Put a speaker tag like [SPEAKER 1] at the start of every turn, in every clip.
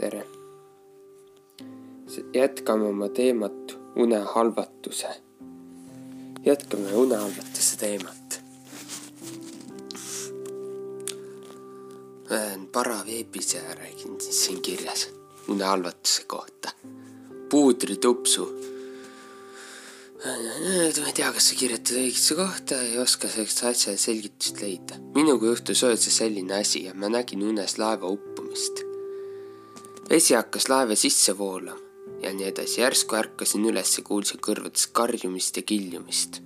[SPEAKER 1] tere! jätkame oma teemat unehalvatuse. jätkame unehalvatuse teemat. olen paraveebis ja räägin siis siin kirjas unehalvatuse kohta. puudritupsu. ma ei tea, kas sa kirjutad õigesse kohta, ei oska sellist asja selgitust leida. minuga juhtus öösel selline asi ja ma nägin unes laeva uppumist vesi hakkas laeva sisse voolama ja nii edasi. järsku ärkasin üles ja kuulsin kõrvades karjumist ja kiljumist.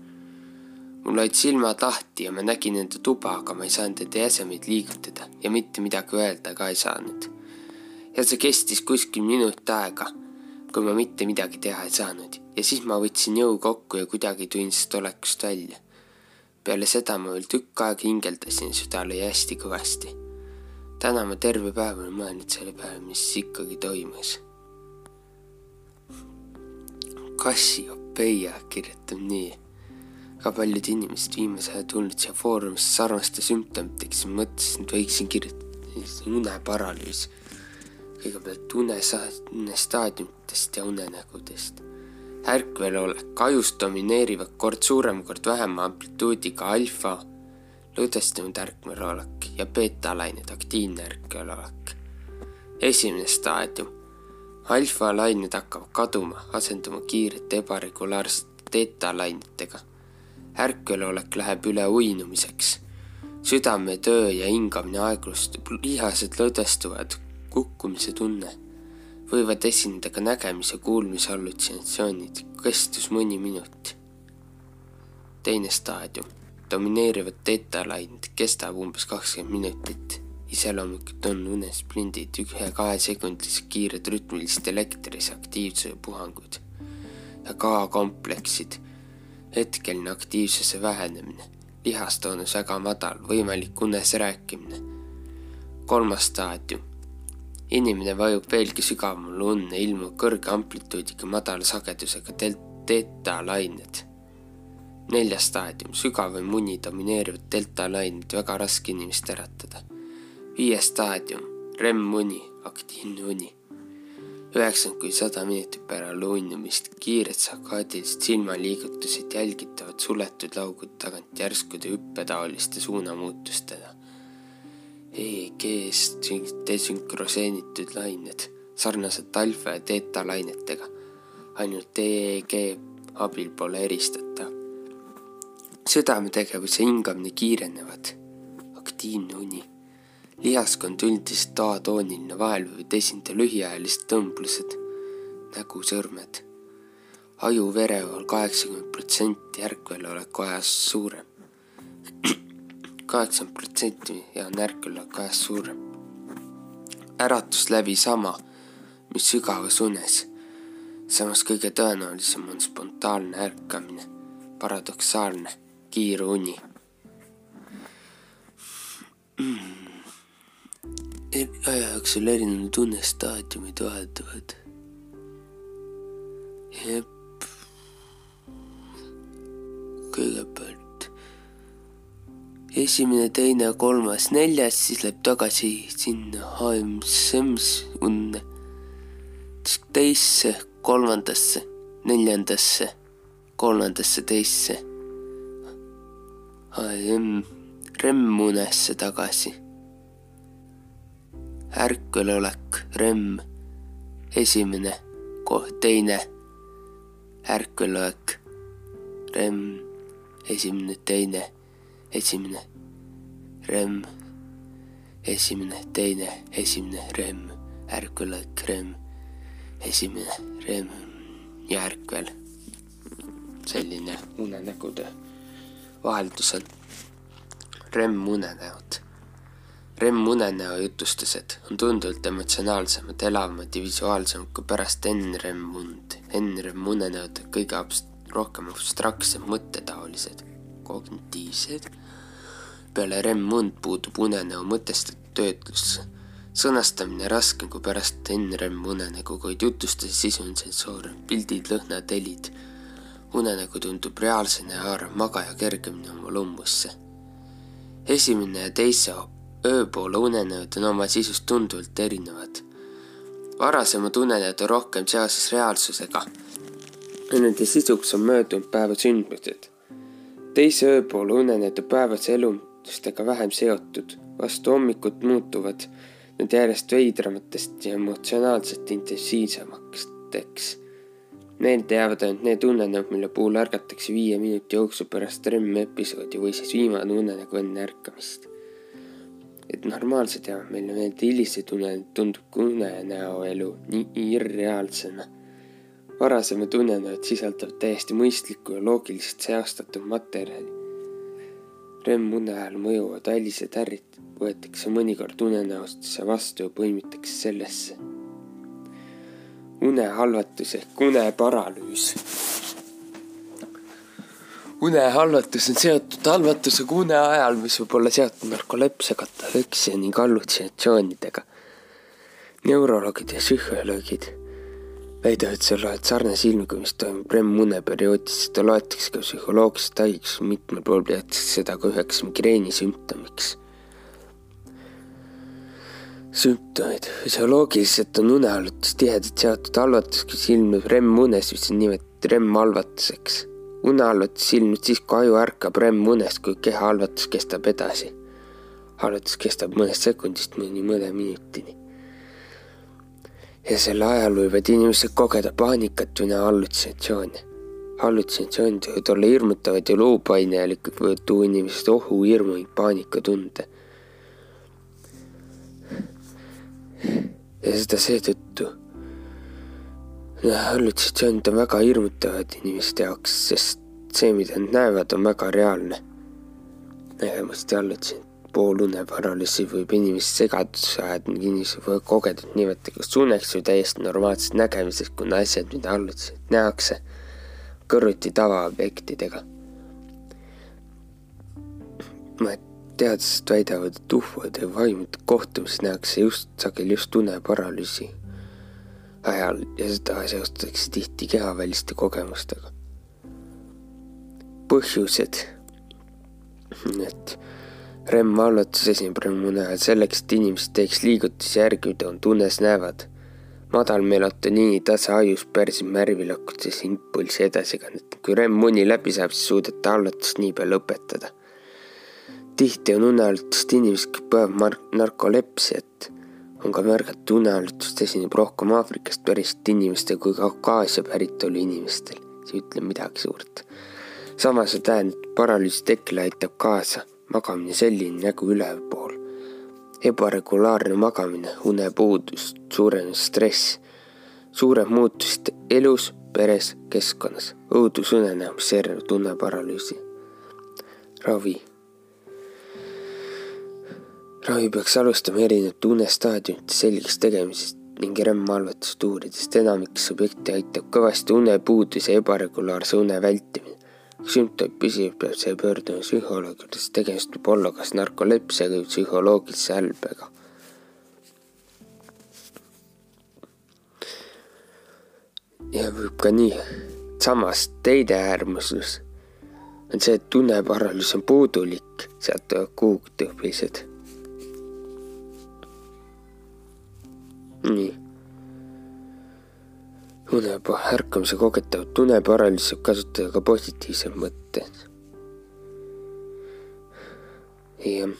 [SPEAKER 1] mul olid silmad lahti ja ma nägin enda tuba, aga ma ei saanud enda jäsemeid liigutada ja mitte midagi öelda ka ei saanud. ja see kestis kuskil minut aega, kui ma mitte midagi teha ei saanud ja siis ma võtsin jõu kokku ja kuidagi tulin sellest olekust välja. peale seda ma veel tükk aega hingeldasin, süda lõi hästi kõvasti täna ma terve päev olen mõelnud selle peale, mis ikkagi toimus. Kassiopeia kirjutab nii. väga paljud inimesed viimasel ajal tulnud siia foorumisse sarnaste sümptomitega, siis mõtlesin, et võiksin kirjutada uneparalüüs. kõigepealt une, unestaadiumitest ja unenägudest. ärkvelolek, ajus domineerivad kord suurema, kord vähema amplituudiga alfa lõdvestunud ärkvelolek ja beetalained aktiivne ärkvelolek. esimene staadium. alfalained hakkavad kaduma, asenduma kiirete ebaregulaarsete teetalainetega. ärkvelolek läheb üle uinumiseks. südametöö ja hingamine aeglustub, lihased lõdvestuvad, kukkumise tunne. võivad esineda ka nägemise, kuulmise hallutsinatsioonid, kestus mõni minut. teine staadium domineerivad tetalained kestab umbes kakskümmend minutit. iseloomulikud on unesplindid ühe-kahesekundilised kiired rütmilised elektrilise aktiivsuse puhangud ja K-kompleksid, hetkeline aktiivsuse vähenemine, lihastoonus väga madal, võimalik unes rääkimine. kolmas staadium. inimene vajub veelgi sügavamale unne, ilmub kõrge amplituudiga madala sagedusega delta-lained neljas staadium, sügavaim uni domineerivad delta-lained, väga raske inimest äratada. viies staadium, REM-uni, aktiivne uni. üheksakümmend kuni sada minutit peale uinumist, kiired sarkaadilised silmaliigutused jälgitavad suletud laugude tagant järskude hüppetaoliste suunamuutustena. EEG-st desünkroseenituid lained, sarnaselt alfa ja teeta lainetega, ainult EEG abil pole eristatav südametegevuse hingamine kiirenevad, aktiivne uni, lihaskond üldiselt A-tooniline, vahel võivad esineda lühiajalised tõmblused, nägusõrmed, aju verevool kaheksakümmend protsenti ärkveloleku ajas suurem. kaheksakümmend protsenti ja on ärkveloleku ajas suurem. äratus läbi sama, mis sügavas unes. samas kõige tõenäolisem on spontaanne ärkamine, paradoksaalne mm.. aja jooksul erinevad tunnestaadiumid vahetuvad. jep. kõigepealt esimene, teine, kolmas, neljas, siis läheb tagasi sinna HMSM-s unne, teisse, kolmandasse, neljandasse, kolmandasse, teisse rem, remmunesse tagasi. ärkvelolek, rem, esimene, teine, ärkvelolek, rem, esimene, teine, esimene, rem, esimene, teine, esimene, rem, ärkvelolek, rem, esimene, rem ja ärkvel. selline unenägude vaheldusel REM-unenäod. REM-unenäo jutustused on tunduvalt emotsionaalsemad, elavamad ja visuaalsemad kui pärast NREM-und. NREM-unenäod on kõige abst-, rohkem abstraktsed, mõttetaolised, kognitiivsed. peale REM-und puudub unenäo mõtestatud töötlus. sõnastamine raskem kui pärast NREM-unenägu, kuid jutustuse sisu on sensoorne, pildid, lõhnad, helid unenägu tundub reaalsena ja haarab magaja kergemini oma lummusse. esimene ja teise ööpoole unenäod on oma sisust tunduvalt erinevad. varasemad unenäod on rohkem seoses reaalsusega. Nende sisuks on möödunud päeva sündmused. teise ööpoole unenäod on päevase elundustega vähem seotud, vastu hommikut muutuvad nad järjest veidramatest ja emotsionaalselt intensiivsemateks. Meelde jäävad ainult need unenäod, mille puhul ärgatakse viie minuti jooksul pärast REM episoodi või siis viimane unenägu enne ärkamist et normaalsed ja meile need hilised unenäod tundub unenäo elu nii irreaalsena. varasemad unenäod sisaldavad täiesti mõistlikku ja loogiliselt seostatud materjali. REM-une ajal mõjuvad välised ärrid võetakse mõnikord unenäostesse vastu ja põimitakse sellesse. Unehalvatus ehk uneparalüüs unehalvatus on seotud halvatusega une ajal, mis võib olla seotud narkolepsia, kataleksia ning hallutsinatsioonidega. neuroloogid ja psühholoogid väidavad, sa loed sarnase ilmiga, mis toimub REM-une perioodis, seda loetakse ka psühholoogilisest haigeks, mitmel pool peetakse seda ka üheks migreeni sümptomid, füsioloogiliselt on unehalvatus tihedalt seotud halvatusega, mis ilmneb REM-unes, mis on nimetatud REM-halvatuseks unehalvatus ilmub siis, kui aju ärkab REM-unest, kui keha halvatus kestab edasi. halvatus kestab mõnest sekundist kuni mõne minutini. ja selle ajal võivad inimesed kogeda paanikat või näha hallutsinatsioone. hallutsinatsioonid võivad olla hirmutavad ja luupainelikud võivad tuua inimesest ohu, hirmu ning paanikatunde. Ja seda seetõttu hallutsinatsioonid on väga hirmutavad inimeste jaoks, sest see, mida nad näevad, on väga reaalne. nägemust ja hallutsin, pooluneparalüüsi võib inimest segadusse ajada ning inimesed võivad kogeda nimetada kas uneks või täiesti normaalsest nägemisest, kuna asjad, mida hallutsin, nähakse kõrvuti tavaobjektidega. mõned teadlased väidavad, et ufode ja vaimude kohtumised nähakse just sageli just uneparalüüsi ajal ja seda seostatakse tihti kehaväliste kogemustega. põhjused, et REM-vallutus esineb REM-une ajal selleks, et inimesed teeks liigutusi järgi, mida nad unes näevad. madal melatoniini tase ajus pärsib närvilakkudes impulsi edasikannet. kui REM-uni läbi saab, siis suudate hallatust niipea lõpetada. Tihti on unehallatust inimesed, kes põevad narkolepsiat on ka märgata uneharjutust esineb rohkem Aafrikast pärit inimestel kui Kaukaasia päritolu inimestel. see ei ütle midagi suurt. samas on tähendab, et paralüüsi tekkele aitab kaasa magamine selline nägu ülevalpool. ebaregulaarne magamine, unepuudus, suurenenud stress, suured muutused elus, peres, keskkonnas, õudusunenäo, mis järgneb tunneparalüüsi. ravi ravi peaks alustama erinevate unestaadiumite selgeks tegemisest ning REM-valvetust uuridest. enamik subjekte aitab kõvasti unepuudus ja ebaregulaarse une vältimine. kui sümptom püsib, peab see pöörduma psühholoogi sest tegemist võib olla kas narkolepsiaga või psühholoogilise älbega. ja võib ka nii. samas teine äärmuslus on see, et tuneparalüüs on puudulik, sealt tulevad kuugtõbised nii. une ärkamise kogetavat uneparalüüsi saab kasutada ka positiivses mõttes. jah.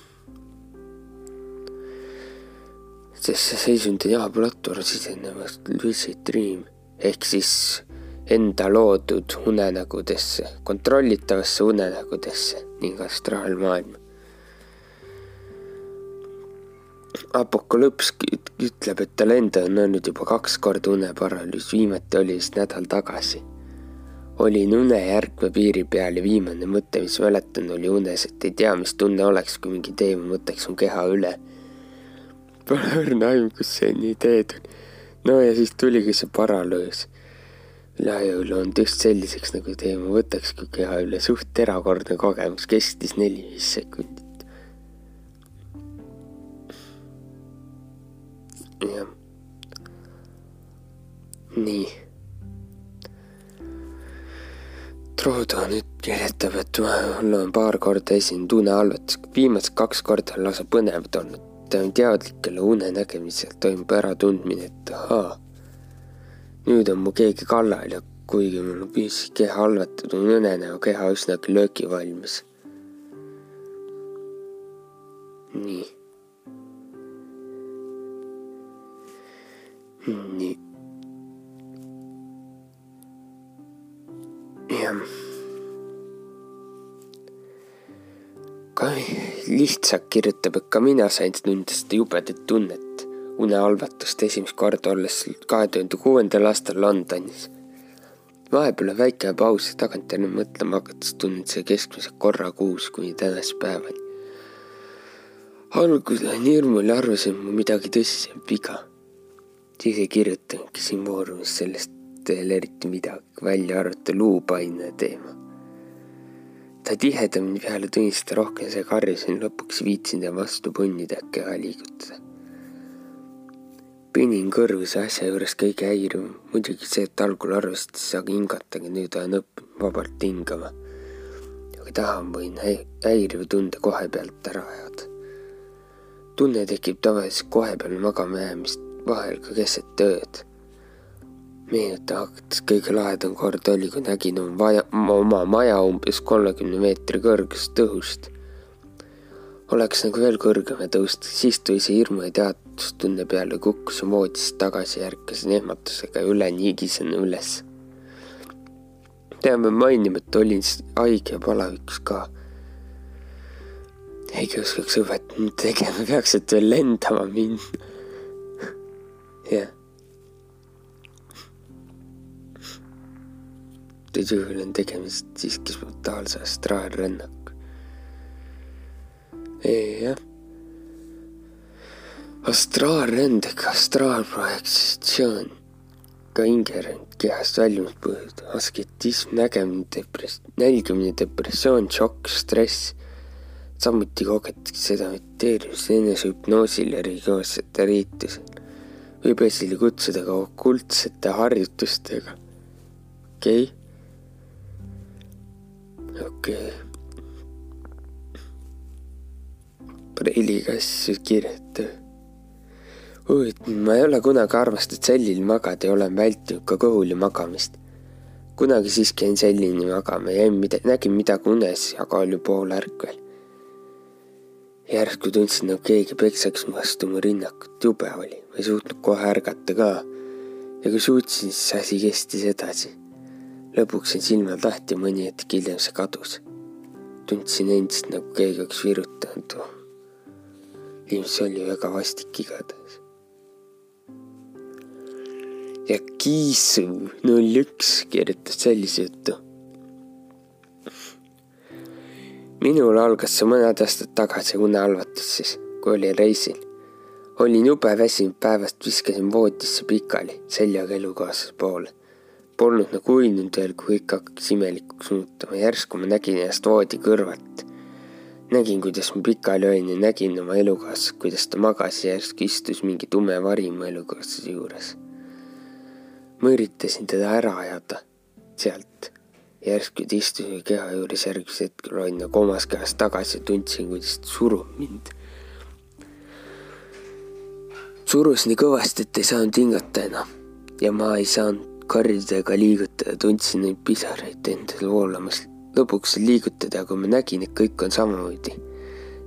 [SPEAKER 1] sest see seisund on jahaplatvorm sisenevast lucid dream ehk siis enda loodud unenägudesse, kontrollitavasse unenägudesse ning astraalmaailma. Apokalüps ütleb, et tal endal on olnud juba kaks korda uneparalüüs, viimati oli vist nädal tagasi. olin unejärgme piiri peal ja viimane mõte, mis mäletan, oli unes, et ei tea, mis tunne oleks, kui mingi teema võtaks mu keha üle. Pole õrna aimu, kus see nii teed on. no ja siis tuligi see paralüüs. üleajõul on just selliseks, nagu teema võtakski keha üle, suht erakordne kogemus, kestis neli-viis sekundit. Jah. nii. Trudo nüüd kirjutab, et mul on paar korda esinenud unehalvatus, viimased kaks korda on lausa põnevad olnud. tänu teadlikele unenägemisel toimub äratundmine, et ahaa, nüüd on mu keegi kallal ja kuigi mul on pisik keha halvatud, on õnenäo keha üsnagi löögivalmis. nii. Nii. jah. lihtsalt kirjutab, et ka mina sain tunda seda jubedat tunnet, unehalvatust esimest korda olles kahe tuhande kuuendal aastal Londonis vahepeal väike paus ja tagantjärele mõtlema hakates tunnen see keskmiselt korra kuus kuni tänase päevani. algul olin hirmul ja arvasin, et mul midagi tõsisem viga. Siis ei kirjutanudki siin Foorumis sellest veel eriti midagi, välja arvata luupaine teema. ta tihedamini peale tundis, seda rohkem see karjusin, lõpuks viitsin ta vastu punnida ja keha liigutada pinin kõrvuse asja juures kõige häirivam, muidugi see, et algul et ei saagi hingata, aga nüüd olen õppinud vabalt hingama. kui tahan, võin häiriva tunde kohe pealt ära ajada. tunne tekib tavaliselt kohe peale magama jäämist, vahel ka keset ööd. meenutan hakates kõige lahedam kord oli, kui nägin vaja, oma maja umbes kolmekümne meetri kõrgusest õhust oleks nagu veel kõrgema tõusta, siis tuli see hirmu ja teadustunde peale, kukkusin voodist tagasi, ärkasin ehmatusega üle, niigisin üles. peame mainima, et olin haige ja palavikus ka. ei oskaks õpetada tegema, peaks, et veel lendama minna. Jah. tõsi küll on tegemist siiski spontaanse astraalrännakuga jah. astraalrändega astraalprojektsioon, ka hingeränn kehast väljunud põhjus, asketism, nägemine, depress-, nälgimine, depressioon, šokk, stress. samuti kogetakse seda mediteerimis, enesehüpnoosil ja religioossetel riitusel. Võib esile kutsuda ka okultsete harjutustega. okei okay.? okei okay preiliga asju kirjuta. huvitav, ma ei ole kunagi armastanud sellil magada ja olen vältinud ka kõhuli magamist. kunagi siiski jäin sellini magama, jäin mida, nägin midagi unes, aga oli poolärkvel. Järsku tundsin, nagu keegi peksaks vastu mu rinnakut, jube oli, ma ei suutnud kohe ärgata ka. ja kui suutsin, siis asi kestis edasi. lõpuks sain silmad lahti mõni hetk hiljem see kadus tundsin endiselt nagu keegi oleks virutanud ilmselt oli väga vastik igatahes. ja Kiisu null üks kirjutas sellise jutu. Minul algas see mõned aastad tagasi unehalvatus siis, kui olin reisil. olin jube väsinud päevast, viskasin voodisse pikali seljaga elukaaslase poole. Polnud nagu uinunud veel, kui kõik hakkas imelikuks muutuma, järsku ma nägin ennast voodi kõrvalt nägin, kuidas ma pikali olin ja nägin oma elukaaslast, kuidas ta magas ja järsku istus mingi tume vari mu elukaaslase juures. ma üritasin teda ära ajada sealt. Järsku ta istus mu keha juures, järgmisel hetkel olin nagu omas kehas tagasi ja tundsin, kuidas ta surub mind. surus nii kõvasti, et ei saanud hingata enam ja ma ei saanud karjuda ega liigutada, tundsin neid pisaraid endal voolamas lõpuks liigutada, aga ma nägin, et kõik on samamoodi.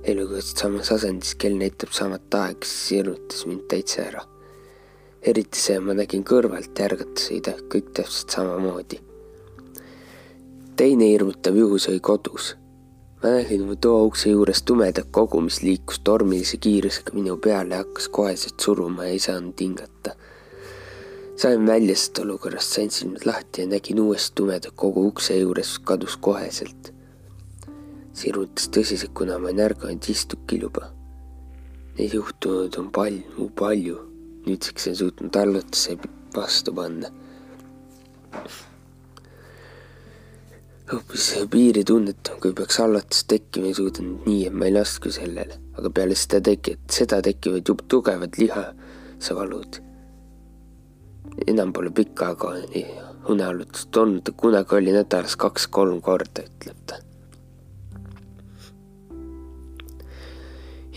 [SPEAKER 1] elukutset samas asendis, kell näitab samat aega, siis hirmutas mind täitsa ära. eriti see, ma nägin kõrvalt ja ärgates ei tea, kõik täpselt samamoodi. Teine hirmutav juhus oli kodus. oma toa ukse juures tumedat kogu, mis liikus tormilise kiirusega minu peale ja hakkas koheselt suruma ja ei saanud hingata sain välja sellest olukorrast, sain silmad lahti ja nägin uuesti tumedat kogu ukse juures kadus koheselt. sirutas tõsiselt, kuna ma olin ärganud istukil juba. Neid juhtunud on palju, palju. nüüdseks olen suutnud allutuse vastu panna. Hoopis piiri tunnetan, kui peaks allatus tekkima, suutnud nii, et ma ei lasku sellele, aga peale seda tekib, seda tekivad jube tugevad lihasevalud enam pole pikka aega uneallutust olnud, kunagi oli nädalas kaks-kolm korda, ütleb ta.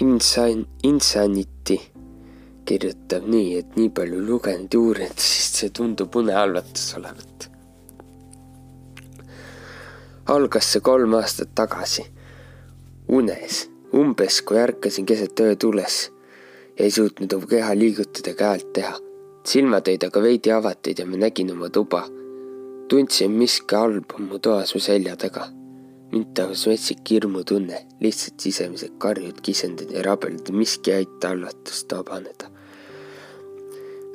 [SPEAKER 1] Insan-, Insanity kirjutab nii, et nii palju lugenud ja uurinud, siis see tundub unehalvatus olevat. Algas see kolm aastat tagasi, unes, umbes kui ärkasin keset ööd üles ei suutnud oma keha liigutada ega häält teha. silmad olid aga veidi avatud ja ma nägin oma tuba. tundsin miski halb on mu toas mu selja taga mind tabas metsik hirmutunne, lihtsalt sisemised karjud, kisendid ja rabeldud, miski ei aita halvatust vabaneda.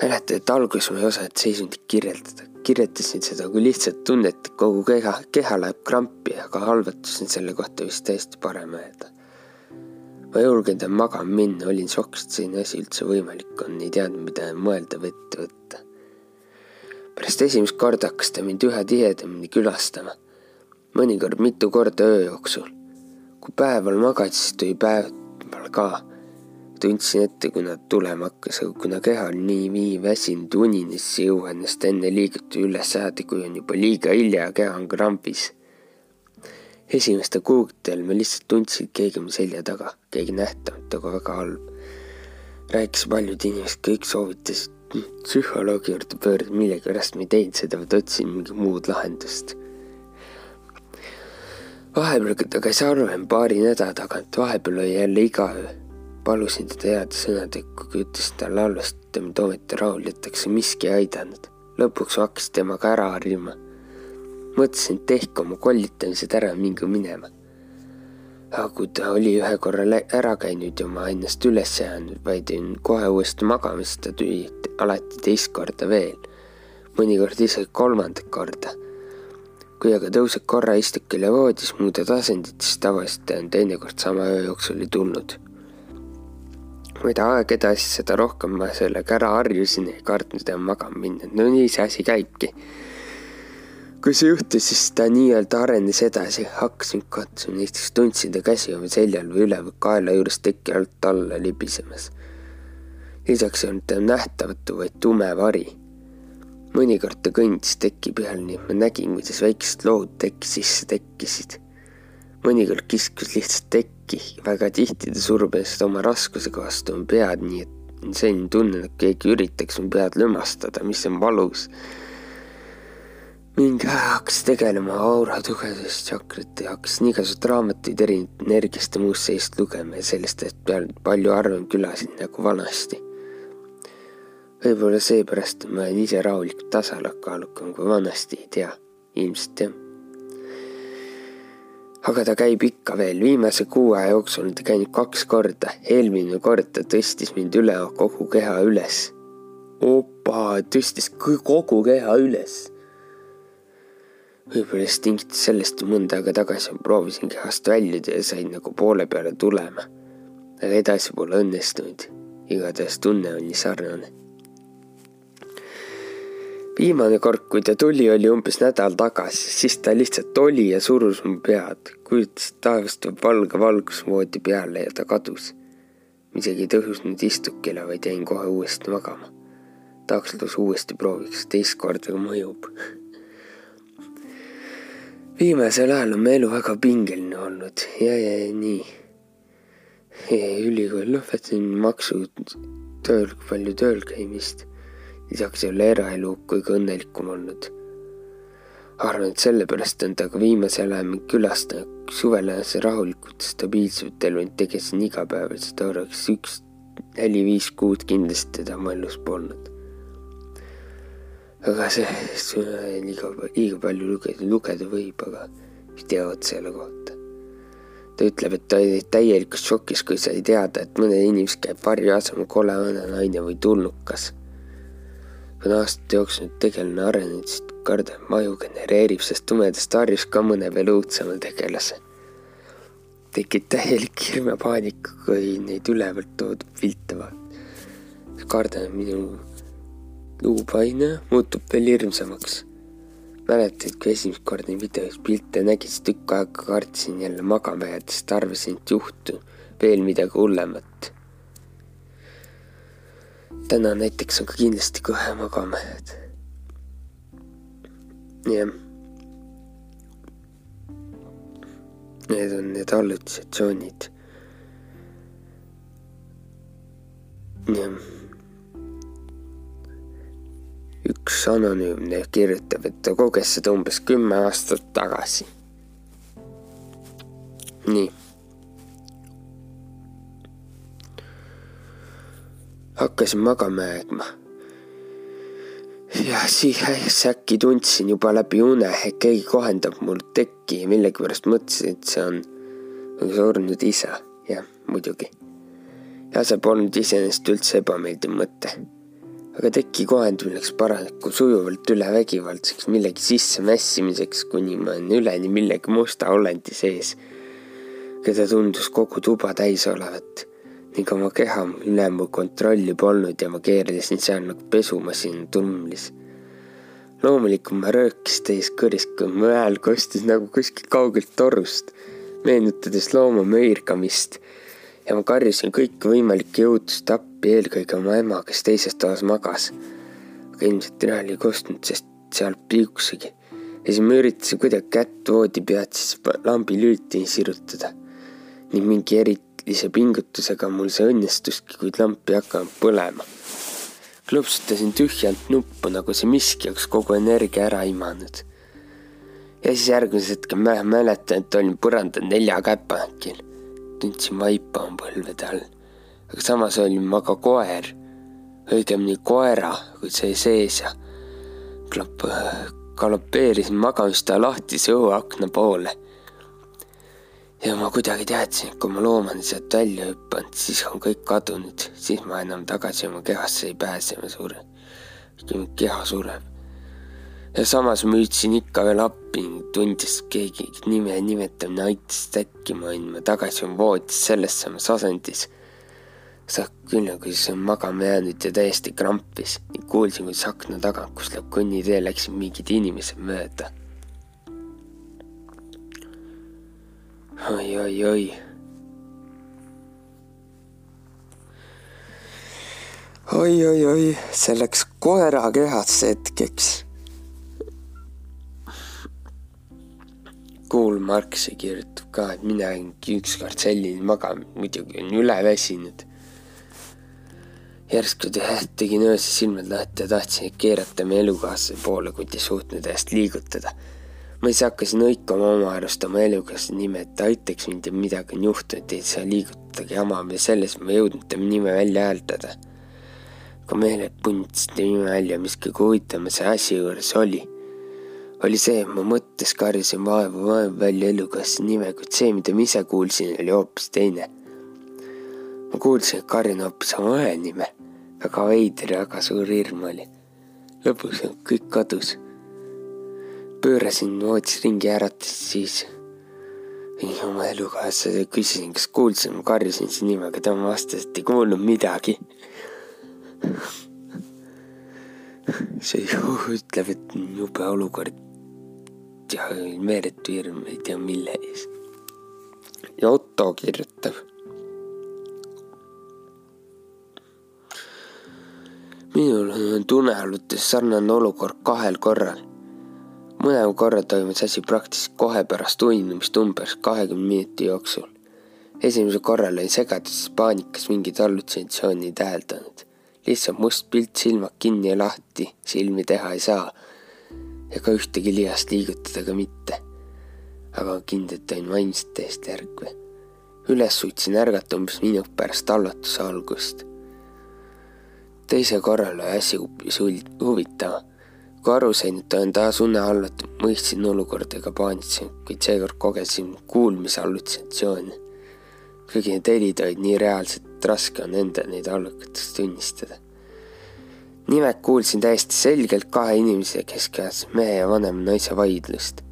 [SPEAKER 1] mäletan, et alguses ma ei osanud seisundit kirjeldada, kirjeldasin seda kui lihtsalt tunnet, et kogu keha, keha läheb krampi, aga halvatus on selle kohta vist täiesti parem öelda. ma ei julgenud enam magama minna, olin šokis, et selline asi üldse võimalik on, ei teadnud, mida mõelda või ette võtta. pärast esimest korda hakkas ta mind üha tihedamini külastama mõnikord mitu korda öö jooksul. kui päeval magasin, siis tuli päeval ka. Tundsin ette, kui nad tulema hakkas, aga kuna keha oli nii, nii väsinud unine, siis ei jõua ennast enne liigutada üles saada, kui on juba liiga hilja ja keha on krambis. esimestel kuudel ma lihtsalt tundsin, et keegi on selja taga, keegi nähtamatu, aga väga halb. rääkis paljud inimesed, kõik soovitasid psühholoogi juurde pöörduda, millegipärast ma ei teinud seda, vaid otsin mingit muud lahendust vahepeal ta käis harvem paari nädala tagant, vahepeal oli jälle iga öö. Palusin teda heade sõnadega, kui ütlesin talle halvasti, et mind ometi rahule jätakse, miski ei aidanud. lõpuks hakkasin temaga ära harjuma. mõtlesin, et tehke oma kollitamised ära, minge minema. aga kui ta oli ühe korra ära käinud ja ma ennast üles jäänud, vaid jäin kohe uuesti magama, siis ta tuli alati teist korda veel. mõnikord isegi kolmandat korda kui aga tõuseb korra istukile voodis, muudad asendit, siis tavaliselt on teinekord sama öö jooksul ei tulnud. Mida aeg edasi, seda rohkem ma sellega ära harjusin, ei kartnud enam magama minna, no nii see asi käibki. kui see juhtus, siis ta nii-öelda arenes edasi, hakkasin katsuma, näiteks tundsin ta käsi oma seljal või üleval kaela juures teki alt alla libisemas. lisaks ei olnud ta nähtamatu, vaid tume vari mõnikord ta kõndis teki peal, nii et ma nägin, kuidas väiksed lood teki sisse tekkisid. Mõnikord kiskus lihtsalt tekki, väga tihti ta surub ennast oma raskusega vastu oma pead, nii et selline tunne, et keegi üritaks mu pead lömastada, mis on valus. mingi aja hakkas tegelema aura tugevusest tšakrite hakkasin igasuguseid raamatuid erinevat energiast ja muust sellist lugema ja sellest, et peal palju harvem külasid nagu vanasti võib-olla seepärast ma olen ise rahulikult tasakaalukam kui vanasti, ei tea, ilmselt jah. Aga ta käib ikka veel, viimase kuu aja jooksul on ta käinud kaks korda, eelmine kord ta tõstis mind üle kogu keha üles. opa, tõstis kogu keha üles. võib-olla siis tingitud sellest, mõnda aega tagasi proovisin kehast väljuda ja sain nagu poole peale tulema. aga edasi pole õnnestunud. igatahes tunne oli sarnane viimane kord, kui ta tuli, oli umbes nädal tagasi, siis ta lihtsalt oli ja surus mu pead. kujutas, taevast valge valgus voodi peale ja ta kadus. ma isegi ei tõusnud istukile, vaid jäin kohe uuesti magama. tahaks lausa uuesti prooviks, teist korda mõjub. viimasel ajal on mu elu väga pingeline olnud ja, ja, ja nii. ülikooli lõpetasin maksud, tööl, palju tööl käimist lisaks ei ole eraelu kõige õnnelikum olnud. arvan, et sellepärast on ta ka viimasel ajal mind külastanud, suvel elas rahulikult stabiilset elu, ent tegesin igapäevaselt korraks üks neli-viis kuud kindlasti teda mu elus polnud. aga see, see liiga, liiga palju lugeda, lugeda võib, aga mis teavad selle kohta. ta ütleb, et ta oli täielikus šokis, kui sai teada, et mõned inimesed käib varju asemel kole vana naine või tulnukas on aastate jooksul tegelane arenenud, siis kardab maju genereerib sellest tumedast varjust ka mõne veel õudsema tegelase. tekib täielik hirm ja paanika, kui neid ülevalt toodud pilte vaatad. kardan, minu luupaine muutub veel hirmsamaks. mäletad, kui esimest korda neid videos pilte nägin, siis tükk aega kartsin jälle magama jäädes, sest arvasin, et juhtub veel midagi hullemat täna näiteks on ka kindlasti kõhe magama jääd. jah. Need on need hallutsatsioonid. üks anonüümne kirjutab, et ta koges seda umbes kümme aastat tagasi. nii. Hakkasin magama jääma. ja siis äkki tundsin juba läbi une, et keegi kohendab mul tekki ja millegipärast mõtlesin, et see on surnud isa. jah, muidugi. ja see polnud iseenesest üldse ebameeldiv mõte aga teki kohendamine läks paraku sujuvalt üle vägivaldseks millegi sisse mässimiseks, kuni ma olin üleni millegi musta olendi sees, keda tundus kogu tuba täis olevat ning oma keha üle mu kontrolli polnud ja ma keerlesin seal nagu pesumasin tummlis. loomulikult ma röökis täis kõrist, kui mu hääl kostis nagu kuskilt kaugelt torust, meenutades looma möirgamist ja ma karjusin kõikvõimalikke jõudlust appi, eelkõige oma ema, kes teises toas magas. aga ilmselt tema oli kostnud, sest seal piuksigi. ja siis ma üritasin kuidagi kätt voodi pealt siis lambi lülitini sirutada. ning mingi erilise pingutusega mul see õnnestuski, kuid lamp ei hakanud põlema. klõpsutasin tühjalt nuppu, nagu see miski oleks kogu energia ära imanud. ja siis järgmisel hetkel ma mäletan, et olin põrandal nelja käpakil tundsin vaipa oma põlvede all. aga samas olin ma ka koer, õigemini koera, kuid see sees ja klap-, galopeerisin magamistoa lahtise õhuakna poole. Ja ma kuidagi teadsin, et kui ma loomani sealt välja hüppan, siis on kõik kadunud, siis ma enam tagasi oma kehasse ei pääse, ma suren. keha sureb ja samas ma hüüdsin ikka veel appi tundis keegi nime nimetamine aitas täkkima andma tagasi oma voodis selles samas asendis. saab küll nagu siis on magama jäänud ja täiesti krampis ning kuulsin, kuidas akna tagant, kus läheb kõnnitee, läksid mingid inimesed mööda oi, oi, oi. oi, oi, oi, see läks koera kehasse hetkeks Kool Marx kirjutab ka, et mina olingi ükskord selline magama, muidugi olin üleväsinud. järsku tegin öösel silmad lahti ja tahtsin keerata meie elukaaslase poole, kuid ei suutnud ennast liigutada. Ma siis hakkasin hõikama oma arust oma elukaaslase nime, et ta aitaks mind ja midagi on juhtunud, ei saa liigutada jama ja selles ma ei jõudnud tema nime välja hääldada. kui meeled pundsid nime välja, mis kõige huvitavam see asi juures oli oli see, et ma mõttes karjusin vaevu vaevu välja elukaaslase nime, kuid see, mida ma ise kuulsin, oli hoopis teine. ma kuulsin, et karjun hoopis oma õe nime. väga veider ja väga suur hirm oli. lõpuks kõik kadus. Pöörasin voodis ringi ja äratasin siis oma elukaaslase küsisin, kas kuulsin, karjusin su nime, aga tema vastas, et ei kuulnud midagi see ju ütleb, et jube olukord ja meeletu hirm, ei tea mille ees. ja Otto kirjutab. minul on tunnealudes sarnane olukord kahel korral. Mõlemal korral toimus asi praktiliselt kohe pärast uinumist umbes kahekümne minuti jooksul. esimesel korral olin segaduses paanikas mingit hallutsinatsiooni täheldanud. lihtsalt must pilt, silmad kinni ja lahti, silmi teha ei saa ega ühtegi lihast liigutada ka mitte. aga kindlalt olin vaimselt täiesti ärkvel. üles suutsin ärgata umbes minut pärast allatuse algust. teise korral oli asi hoopis huvitav. Aru sain, et olen taas une hallatud, mõistsin olukorda ega paanitsesin, kuid seekord kogesin kuulmise hallutsinatsioone. kuigi need helid olid nii reaalsed, et raske on endal neid allukatest tunnistada nimelt kuulsin täiesti selgelt kahe inimese keskeas mehe ja vanema naise vaidlust.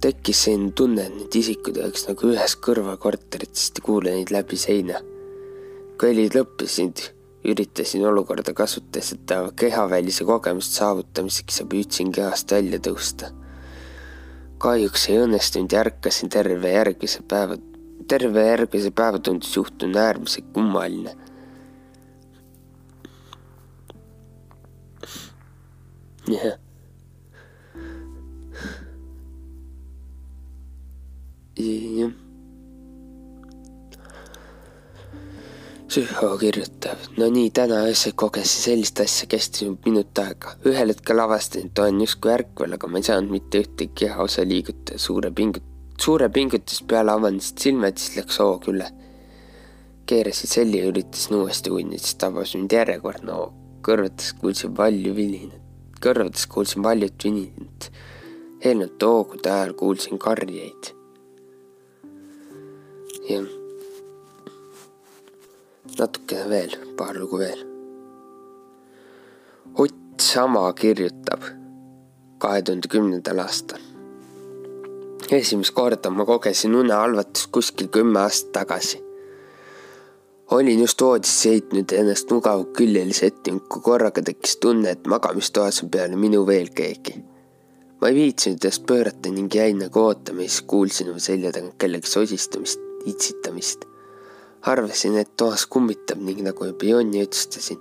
[SPEAKER 1] tekkis selline tunne, et need isikud oleks nagu ühes kõrvakorteris, sest ei kuule neid läbi seina. kui helid lõppesid, üritasin olukorda kasutades, et kehavälise kogemust saavutamiseks ja püüdsin kehast välja tõusta. kahjuks ei õnnestunud ja ärkasin terve järgmise päeva, terve järgmise päeva tundus juhtumine äärmiselt kummaline jah. jah. Süho kirjutab, no nii, täna öösel kogesin sellist asja, kestis minut aega. ühel hetkel avastasin, et olen justkui ärkvel, aga ma ei saanud mitte ühtegi kehaosa liigutada. suure pingut-, suure pingutuse peale avanesid silmad, siis läks hoog üle. keerasin selli ja üritasin uuesti uinida, siis tabas mind järjekordne hoog. kõrvades kuulsin palju vilinat, kõrvades kuulsin paljut vininat. eelnevate hoogude ajal kuulsin karjeid. jah natukene veel, paar lugu veel. Ott Sama kirjutab kahe tuhande kümnendal aastal. esimest korda ma kogesin unehalvatust kuskil kümme aastat tagasi. olin just voodisse heitnud ennast mugava küljelise ettinud, kui korraga tekkis tunne, et magamistoas on peale minu veel keegi. ma ei viitsinud ennast pöörata ning jäin nagu ootama ja siis kuulsin oma selja tagant kellegi sosistamist, itsitamist arvasin, et toas kummitab ning nagu juba Jonni otsustasin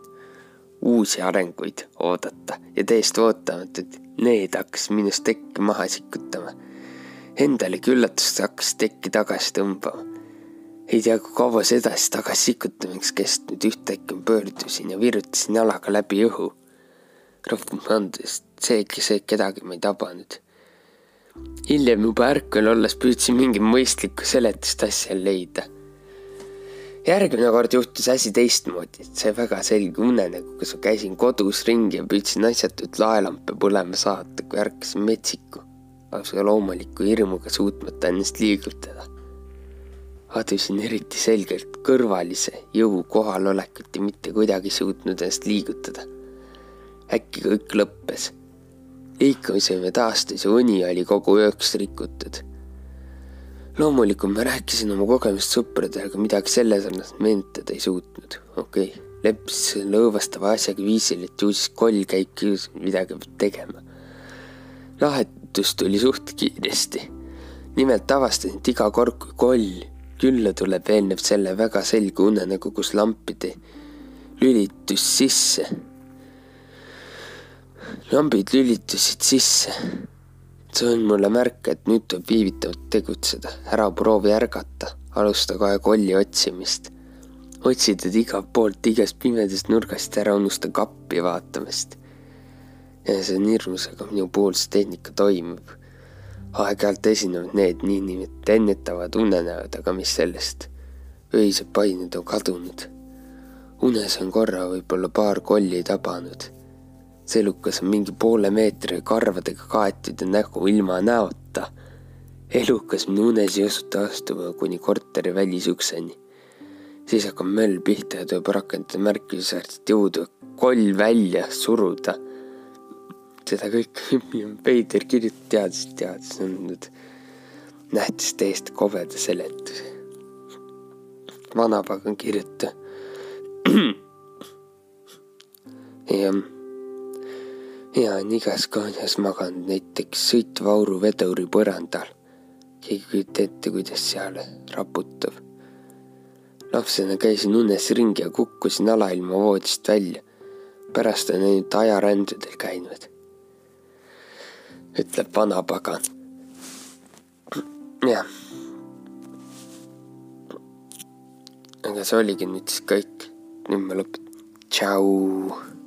[SPEAKER 1] uusi arenguid oodata ja täiesti ootamatult need hakkas minust tekki maha sikutama. Endalegi üllatust hakkas tekki tagasi tõmbama. ei tea, kui kaua see edasi tagasi sikutamiseks kestnud, ühtäkki pöördusin ja virutasin jalaga läbi õhu. rohkem andest, see, see kedagi ma ei tabanud. hiljem juba ärkvel olles püüdsin mingit mõistlikku seletust asjale leida järgmine kord juhtus asi teistmoodi, sai väga selge unenägu, kus ma käisin kodus ringi ja püüdsin asjatult laelampe põlema saata, kui ärkasin metsiku, lausa loomuliku hirmuga suutmata ennast liigutada. adusin eriti selgelt kõrvalise jõu kohalolekut ja mitte kuidagi suutnud ennast liigutada. äkki kõik lõppes. liikumisvõime taastus ja uni oli kogu ööks rikutud loomulikult ma rääkisin oma kogemust sõpradele, aga midagi selle sarnast meenutada ei suutnud. okei okay., leppis lõõvastava asjaga viisil, et ju siis koll käib midagi peab tegema. lahendus tuli suht kiiresti. nimelt avastasin, et iga kord, kui koll külla tuleb, eelneb selle väga selge unenägu, kus lampide lülitus sisse. lambid lülitusid sisse see on mulle märk, et nüüd tuleb viivitamatult tegutseda, ära proovi ärgata, alusta kohe kolli otsimist. otsi teda igalt poolt, igast pimedast nurgast, ära unusta kappi vaatamist. ja see on hirmus, aga minu puhul see tehnika toimib. aeg-ajalt esinevad need niinimetatud ennetavad unenäod, aga mis sellest, öised pained on kadunud. unes on korra võib-olla paar kolli tabanud see elukas on mingi poole meetri karvadega kaetud ja nägu ilma näota. elukas minu unes ei osuta astuma kuni korteri välisukseni. siis hakkab möll pihta ja tuleb rakendada märkimisväärset jõudu, koll välja suruda. seda kõike Peider kirjutab teadus, teadus on nüüd nähtis täiesti kobeda seletuse. vanapagan kirjuta. jah ja on igas kohas maganud näiteks sõitva auruveduri põrandal. keegi kujuta ette, kuidas seal raputab. lapsena käisin unes ringi ja kukkusin alailma voodist välja. pärast on ainult ajarändudel käinud. ütleb vanapagan. jah. aga see oligi nüüd siis kõik. nüüd ma lõpetan. tšau